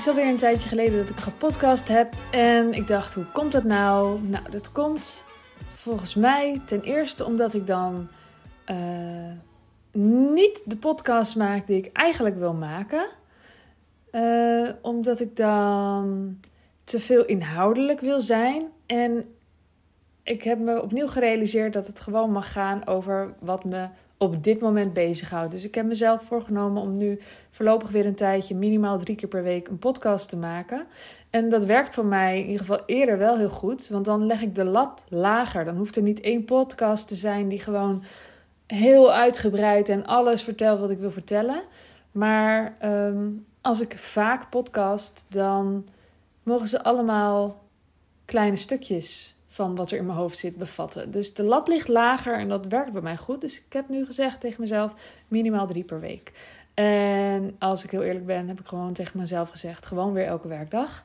is alweer een tijdje geleden dat ik gepodcast heb. En ik dacht, hoe komt dat nou? Nou, dat komt volgens mij ten eerste omdat ik dan uh, niet de podcast maak die ik eigenlijk wil maken. Uh, omdat ik dan te veel inhoudelijk wil zijn. En ik heb me opnieuw gerealiseerd dat het gewoon mag gaan over wat me op dit moment bezighoudt. Dus ik heb mezelf voorgenomen om nu voorlopig weer een tijdje minimaal drie keer per week een podcast te maken. En dat werkt voor mij in ieder geval eerder wel heel goed, want dan leg ik de lat lager. Dan hoeft er niet één podcast te zijn die gewoon heel uitgebreid en alles vertelt wat ik wil vertellen. Maar ehm, als ik vaak podcast, dan mogen ze allemaal kleine stukjes van wat er in mijn hoofd zit bevatten. Dus de lat ligt lager en dat werkt bij mij goed. Dus ik heb nu gezegd tegen mezelf minimaal drie per week. En als ik heel eerlijk ben, heb ik gewoon tegen mezelf gezegd: gewoon weer elke werkdag.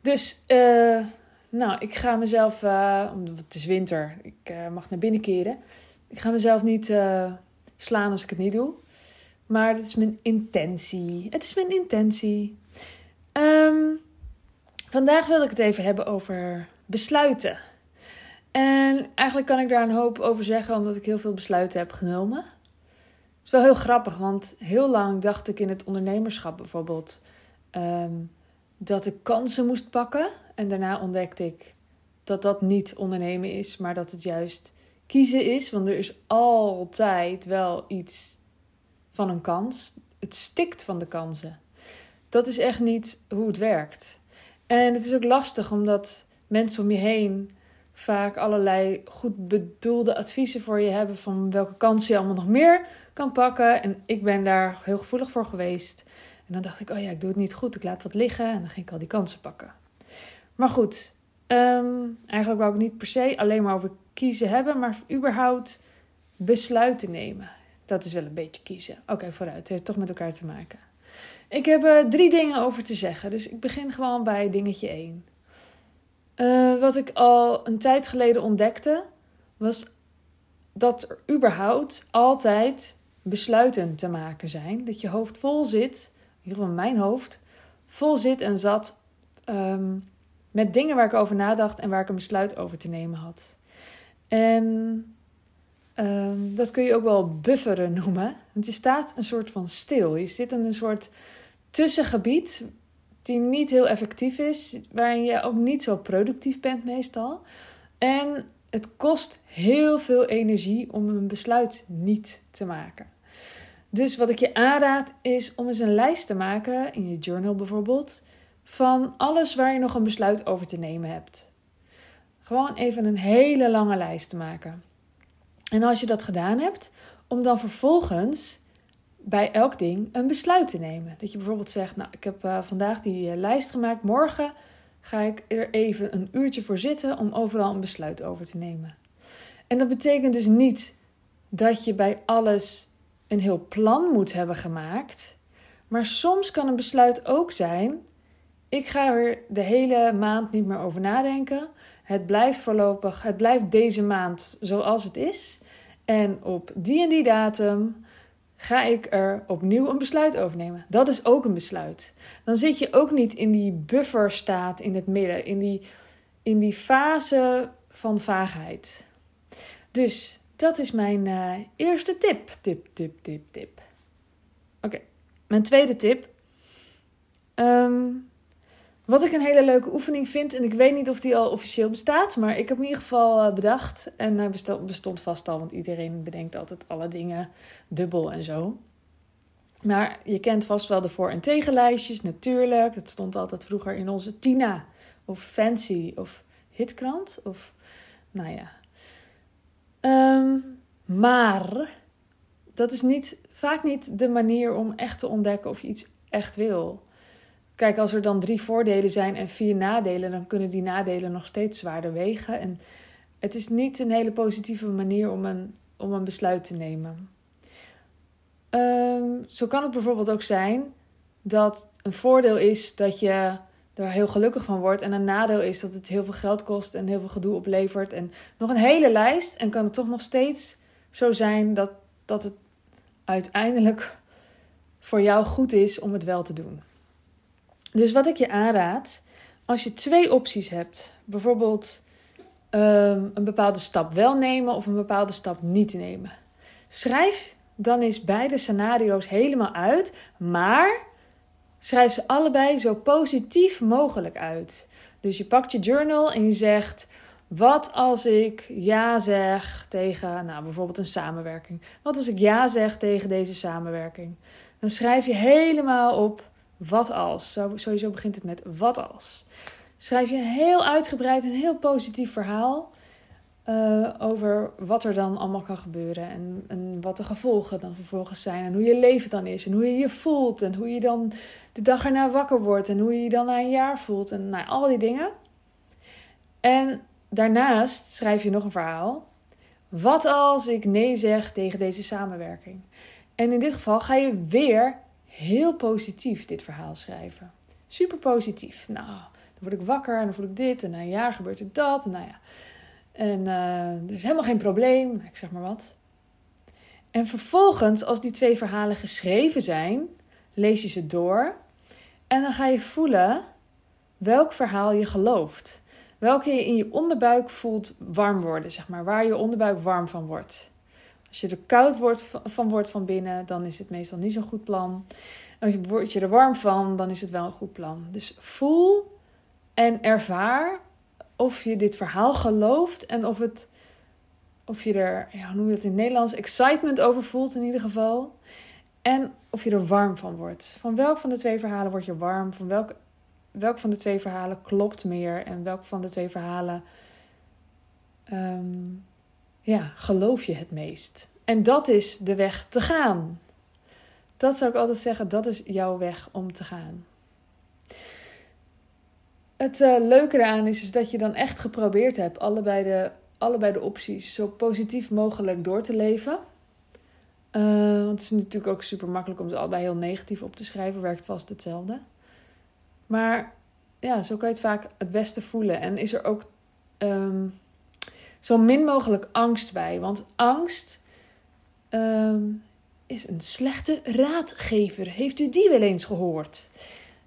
Dus, uh, nou, ik ga mezelf, uh, het is winter, ik uh, mag naar binnen keren. Ik ga mezelf niet slaan als ik het niet doe. Maar dat is mijn intentie. Het is mijn intentie. Um, vandaag wil ik het even hebben over besluiten. En eigenlijk kan ik daar een hoop over zeggen, omdat ik heel veel besluiten heb genomen. Het is wel heel grappig, want heel lang dacht ik in het ondernemerschap bijvoorbeeld um, dat ik kansen moest pakken. En daarna ontdekte ik dat dat niet ondernemen is, maar dat het juist kiezen is. Want er is altijd wel iets van een kans. Het stikt van de kansen. Dat is echt niet hoe het werkt. En het is ook lastig omdat mensen om je heen vaak allerlei goed bedoelde adviezen voor je hebben van welke kansen je allemaal nog meer kan pakken. En ik ben daar heel gevoelig voor geweest. En dan dacht ik, oh ja, ik doe het niet goed, ik laat wat liggen. En dan ging ik al die kansen pakken. Maar goed, um, eigenlijk wou ik niet per se alleen maar over kiezen hebben, maar überhaupt besluiten nemen. Dat is wel een beetje kiezen. Oké, vooruit. Het heeft toch met elkaar te maken. Ik heb uh, drie dingen over te zeggen. Dus ik begin gewoon bij dingetje 1. Uh, wat ik al een tijd geleden ontdekte, was dat er überhaupt altijd besluiten te maken zijn. Dat je hoofd vol zit, in ieder geval mijn hoofd, vol zit en zat um, met dingen waar ik over nadacht en waar ik een besluit over te nemen had. En um, dat kun je ook wel bufferen noemen. Want je staat een soort van stil. Je zit in een soort tussengebied die niet heel effectief is, waarin je ook niet zo productief bent meestal. En het kost heel veel energie om een besluit niet te maken. Dus wat ik je aanraad is om eens een lijst te maken, in je journal bijvoorbeeld, van alles waar je nog een besluit over te nemen hebt. Gewoon even een hele lange lijst te maken. En als je dat gedaan hebt, om dan vervolgens bij elk ding een besluit te nemen. Dat je bijvoorbeeld zegt, nou, ik heb uh, vandaag die uh, lijst gemaakt, morgen ga ik er even een uurtje voor zitten om overal een besluit over te nemen. En dat betekent dus niet dat je bij alles een heel plan moet hebben gemaakt, maar soms kan een besluit ook zijn: ik ga er de hele maand niet meer over nadenken. Het blijft voorlopig, het blijft deze maand zoals het is. En op die en die datum ga ik er opnieuw een besluit over nemen. Dat is ook een besluit. Dan zit je ook niet in die bufferstaat in het midden, in die, in die fase van vaagheid. Dus dat is mijn uh, eerste tip. Tip, tip, tip, tip. Oké, mijn tweede tip. Um, wat ik een hele leuke oefening vind, en ik weet niet of die al officieel bestaat, maar ik heb in ieder geval eh, bedacht. En hij bestond, bestond vast al, want iedereen bedenkt altijd alle dingen dubbel en zo. Maar je kent vast wel de voor- en tegenlijstjes, natuurlijk. Dat stond altijd vroeger in onze Tina of Fancy of Hitkrant. Of, nou ja. Um, maar dat is niet, vaak niet de manier om echt te ontdekken of je iets echt wil. Kijk, als er dan drie voordelen zijn en vier nadelen, dan kunnen die nadelen nog steeds zwaarder wegen. En het is niet een hele positieve manier om een, om een besluit te nemen. Um, zo kan het bijvoorbeeld ook zijn dat een voordeel is dat je er heel gelukkig van wordt. En een nadeel is dat het heel veel geld kost en heel veel gedoe oplevert. En nog een hele lijst. En kan het toch nog steeds zo zijn dat, dat het uiteindelijk voor jou goed is om het wel te doen. Dus wat ik je aanraad, als je twee opties hebt, bijvoorbeeld ehm, een bepaalde stap wel nemen of een bepaalde stap niet nemen, schrijf dan eens beide scenario's helemaal uit, maar schrijf ze allebei zo positief mogelijk uit. Dus je pakt je journal en je zegt: wat als ik ja zeg tegen, nou bijvoorbeeld een samenwerking? Wat als ik ja zeg tegen deze samenwerking? Dan schrijf je helemaal op wat als. Sowieso begint het met wat als. Schrijf je heel uitgebreid een heel positief verhaal uh, over wat er dan allemaal kan gebeuren. En, en wat de gevolgen dan vervolgens zijn. En hoe je leven dan is. En hoe je je voelt. En hoe je dan de dag erna wakker wordt. En hoe je je dan na een jaar voelt. En nou, al die dingen. En daarnaast schrijf je nog een verhaal. Wat als ik nee zeg tegen deze samenwerking? En in dit geval ga je weer heel positief dit verhaal schrijven. Super positief. Nou, dan word ik wakker en dan voel ik dit. En na een jaar gebeurt er dat. nou ja. En uh, er is helemaal geen probleem. Ik zeg maar wat. En vervolgens, als die twee verhalen geschreven zijn, lees je ze door. En dan ga je voelen welk verhaal je gelooft. Welke je in je onderbuik voelt warm worden, zeg maar. Waar je onderbuik warm van wordt. Als je er koud wordt, van wordt van binnen, dan is het meestal niet zo'n goed plan. Als je, word je er warm van, dan is het wel een goed plan. Dus voel en ervaar of je dit verhaal gelooft en of, het, of je er, ja, hoe noem je het in het Nederlands, excitement over voelt in ieder geval. En of je er warm van wordt. Van welk van de twee verhalen word je warm? Van welk, welk van de twee verhalen klopt meer? En welk van de twee verhalen ehm, ja, geloof je het meest? En dat is de weg te gaan. Dat zou ik altijd zeggen, dat is jouw weg om te gaan. Het uh, leuke eraan is, is dat je dan echt geprobeerd hebt allebei de, allebei de opties zo positief mogelijk door te leven. Uh, want het is natuurlijk ook super makkelijk om ze allebei heel negatief op te schrijven, werkt vast hetzelfde. Maar ja, zo kan je het vaak het beste voelen. En is er ook um, zo min mogelijk angst bij. Want angst um, is een slechte raadgever. Heeft u die wel eens gehoord?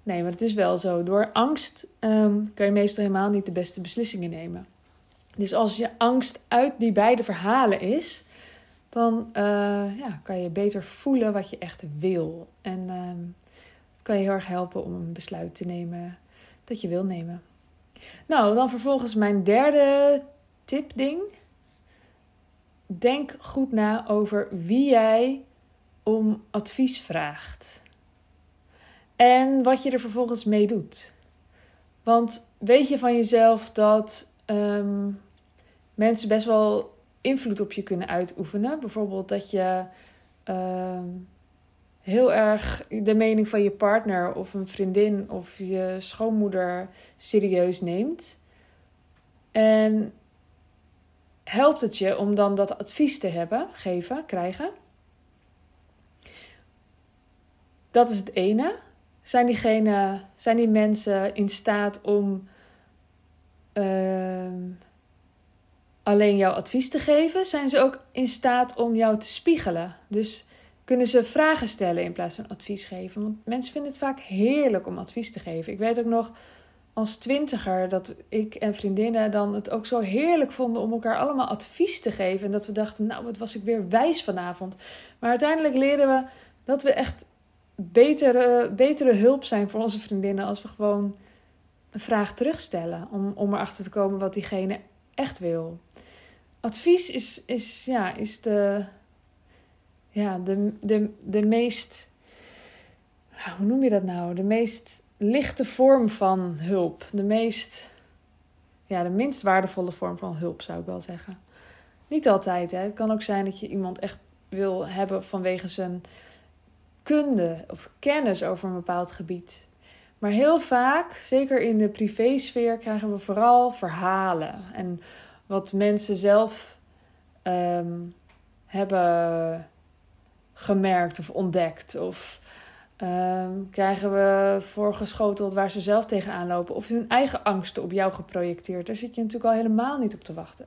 Nee, maar het is wel zo. Door angst um, kan je meestal helemaal niet de beste beslissingen nemen. Dus als je angst uit die beide verhalen is, dan uh, ja, kan je beter voelen wat je echt wil. En um, het kan je heel erg helpen om een besluit te nemen dat je wil nemen. Nou, dan vervolgens mijn derde tip-ding. Denk goed na over wie jij om advies vraagt. En wat je er vervolgens mee doet. Want weet je van jezelf dat um, mensen best wel invloed op je kunnen uitoefenen? Bijvoorbeeld dat je um, heel erg de mening van je partner of een vriendin of je schoonmoeder serieus neemt. En helpt het je om dan dat advies te hebben, geven, krijgen? Dat is het ene. Zijn, diegene, zijn die mensen in staat om uh, alleen jouw advies te geven? Zijn ze ook in staat om jou te spiegelen? Dus kunnen ze vragen stellen in plaats van advies geven? Want mensen vinden het vaak heerlijk om advies te geven. Ik weet ook nog als twintiger dat ik en vriendinnen dan het ook zo heerlijk vonden om elkaar allemaal advies te geven. En dat we dachten, nou, wat was ik weer wijs vanavond. Maar uiteindelijk leren we dat we echt betere, betere hulp zijn voor onze vriendinnen als we gewoon een vraag terugstellen. Om, om erachter te komen wat diegene echt wil. Advies is, is, ja, is de, ja, de, de, de meest. Hoe noem je dat nou? De meest lichte vorm van hulp. De meest. Ja, de minst waardevolle vorm van hulp zou ik wel zeggen. Niet altijd. Hè. Het kan ook zijn dat je iemand echt wil hebben vanwege zijn kunde of kennis over een bepaald gebied. Maar heel vaak, zeker in de privésfeer, krijgen we vooral verhalen. En wat mensen zelf um, hebben gemerkt of ontdekt. Of um, krijgen we voorgeschoteld waar ze zelf tegenaan lopen. Of hun eigen angsten op jou geprojecteerd. Daar zit je natuurlijk al helemaal niet op te wachten.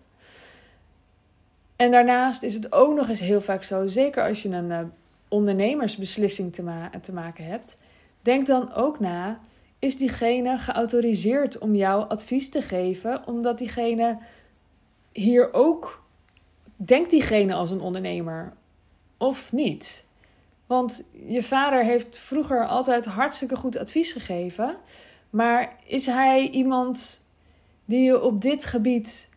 En daarnaast is het ook nog eens heel vaak zo, zeker als je een ondernemersbeslissing te, te maken hebt, denk dan ook na: is diegene geautoriseerd om jou advies te geven, omdat diegene hier ook denkt diegene als een ondernemer of niet? Want je vader heeft vroeger altijd hartstikke goed advies gegeven, maar is hij iemand die je op dit gebied,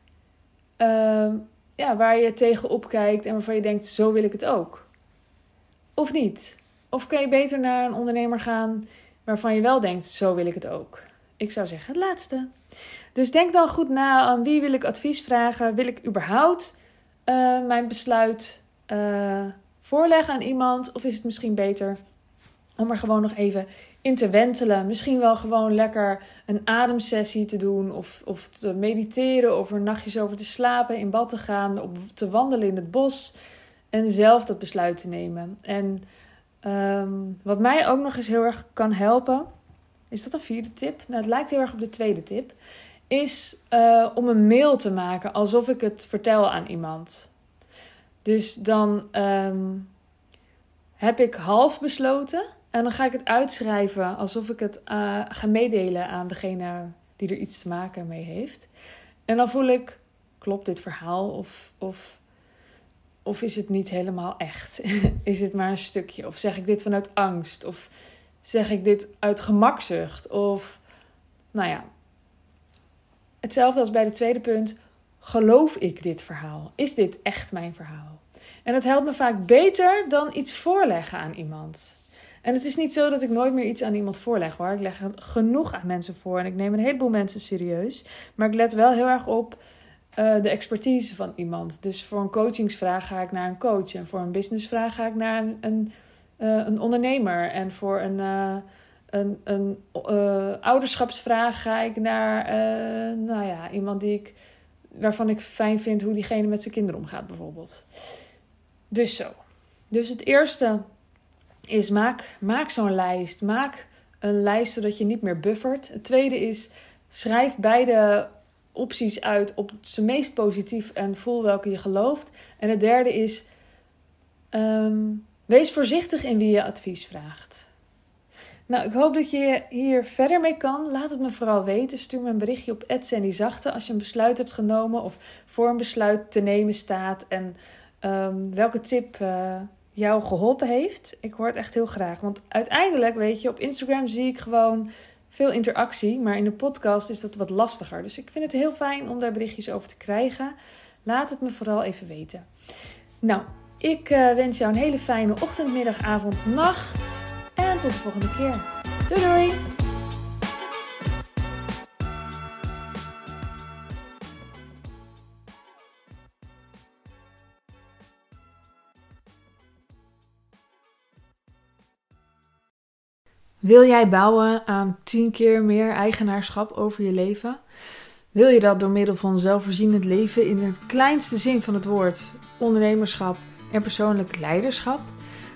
uh, ja, waar je tegenop kijkt en waarvan je denkt: zo wil ik het ook? Of niet? Of kan je beter naar een ondernemer gaan waarvan je wel denkt: zo wil ik het ook? Ik zou zeggen het laatste. Dus denk dan goed na aan wie wil ik advies vragen. Wil ik überhaupt uh, mijn besluit uh, voorleggen aan iemand? Of is het misschien beter om er gewoon nog even in te wentelen? Misschien wel gewoon lekker een ademsessie te doen. Of, of te mediteren. Of er nachtjes over te slapen. In bad te gaan. Of te wandelen in het bos. En zelf dat besluit te nemen. En um, wat mij ook nog eens heel erg kan helpen. Is dat een vierde tip? Nou, het lijkt heel erg op de tweede tip is uh, om een mail te maken alsof ik het vertel aan iemand. Dus dan um, heb ik half besloten en dan ga ik het uitschrijven alsof ik het uh, ga meedelen aan degene die er iets te maken mee heeft. En dan voel ik, klopt dit verhaal of, of, of is het niet helemaal echt? is het maar een stukje? Of zeg ik dit vanuit angst? Of zeg ik dit uit gemakzucht? Of, nou ja, Hetzelfde als bij de tweede punt. Geloof ik dit verhaal? Is dit echt mijn verhaal? En dat helpt me vaak beter dan iets voorleggen aan iemand. En het is niet zo dat ik nooit meer iets aan iemand voorleg hoor. Ik leg genoeg aan mensen voor en ik neem een heleboel mensen serieus. Maar ik let wel heel erg op uh, de expertise van iemand. Dus voor een coachingsvraag ga ik naar een coach. En voor een businessvraag ga ik naar een, een, uh, een ondernemer. En voor een. Uh, een, een ouderschapsvraag ga ik naar nou ja, iemand die ik, waarvan ik fijn vind hoe diegene met zijn kinderen omgaat, bijvoorbeeld. Dus zo. Dus het eerste is maak, maak zo'n lijst. Maak een lijst zodat je niet meer buffert. Het tweede is schrijf beide opties uit op zijn meest positief en voel welke je gelooft. En het derde is um, wees voorzichtig in wie je advies vraagt. Nou, ik hoop dat je hier verder mee kan. Laat het me vooral weten. Stuur me een berichtje op Zachte als je een besluit hebt genomen of voor een besluit te nemen staat. En um, welke tip uh, jou geholpen heeft. Ik hoor het echt heel graag. Want uiteindelijk, weet je, op Instagram zie ik gewoon veel interactie. Maar in de podcast is dat wat lastiger. Dus ik vind het heel fijn om daar berichtjes over te krijgen. Laat het me vooral even weten. Nou, ik uh, wens jou een hele fijne ochtend, middag, avond, nacht. Tot de volgende keer. Doei doei! Wil jij bouwen aan 10 keer meer eigenaarschap over je leven? Wil je dat door middel van zelfvoorzienend leven in het kleinste zin van het woord, ondernemerschap en persoonlijk leiderschap?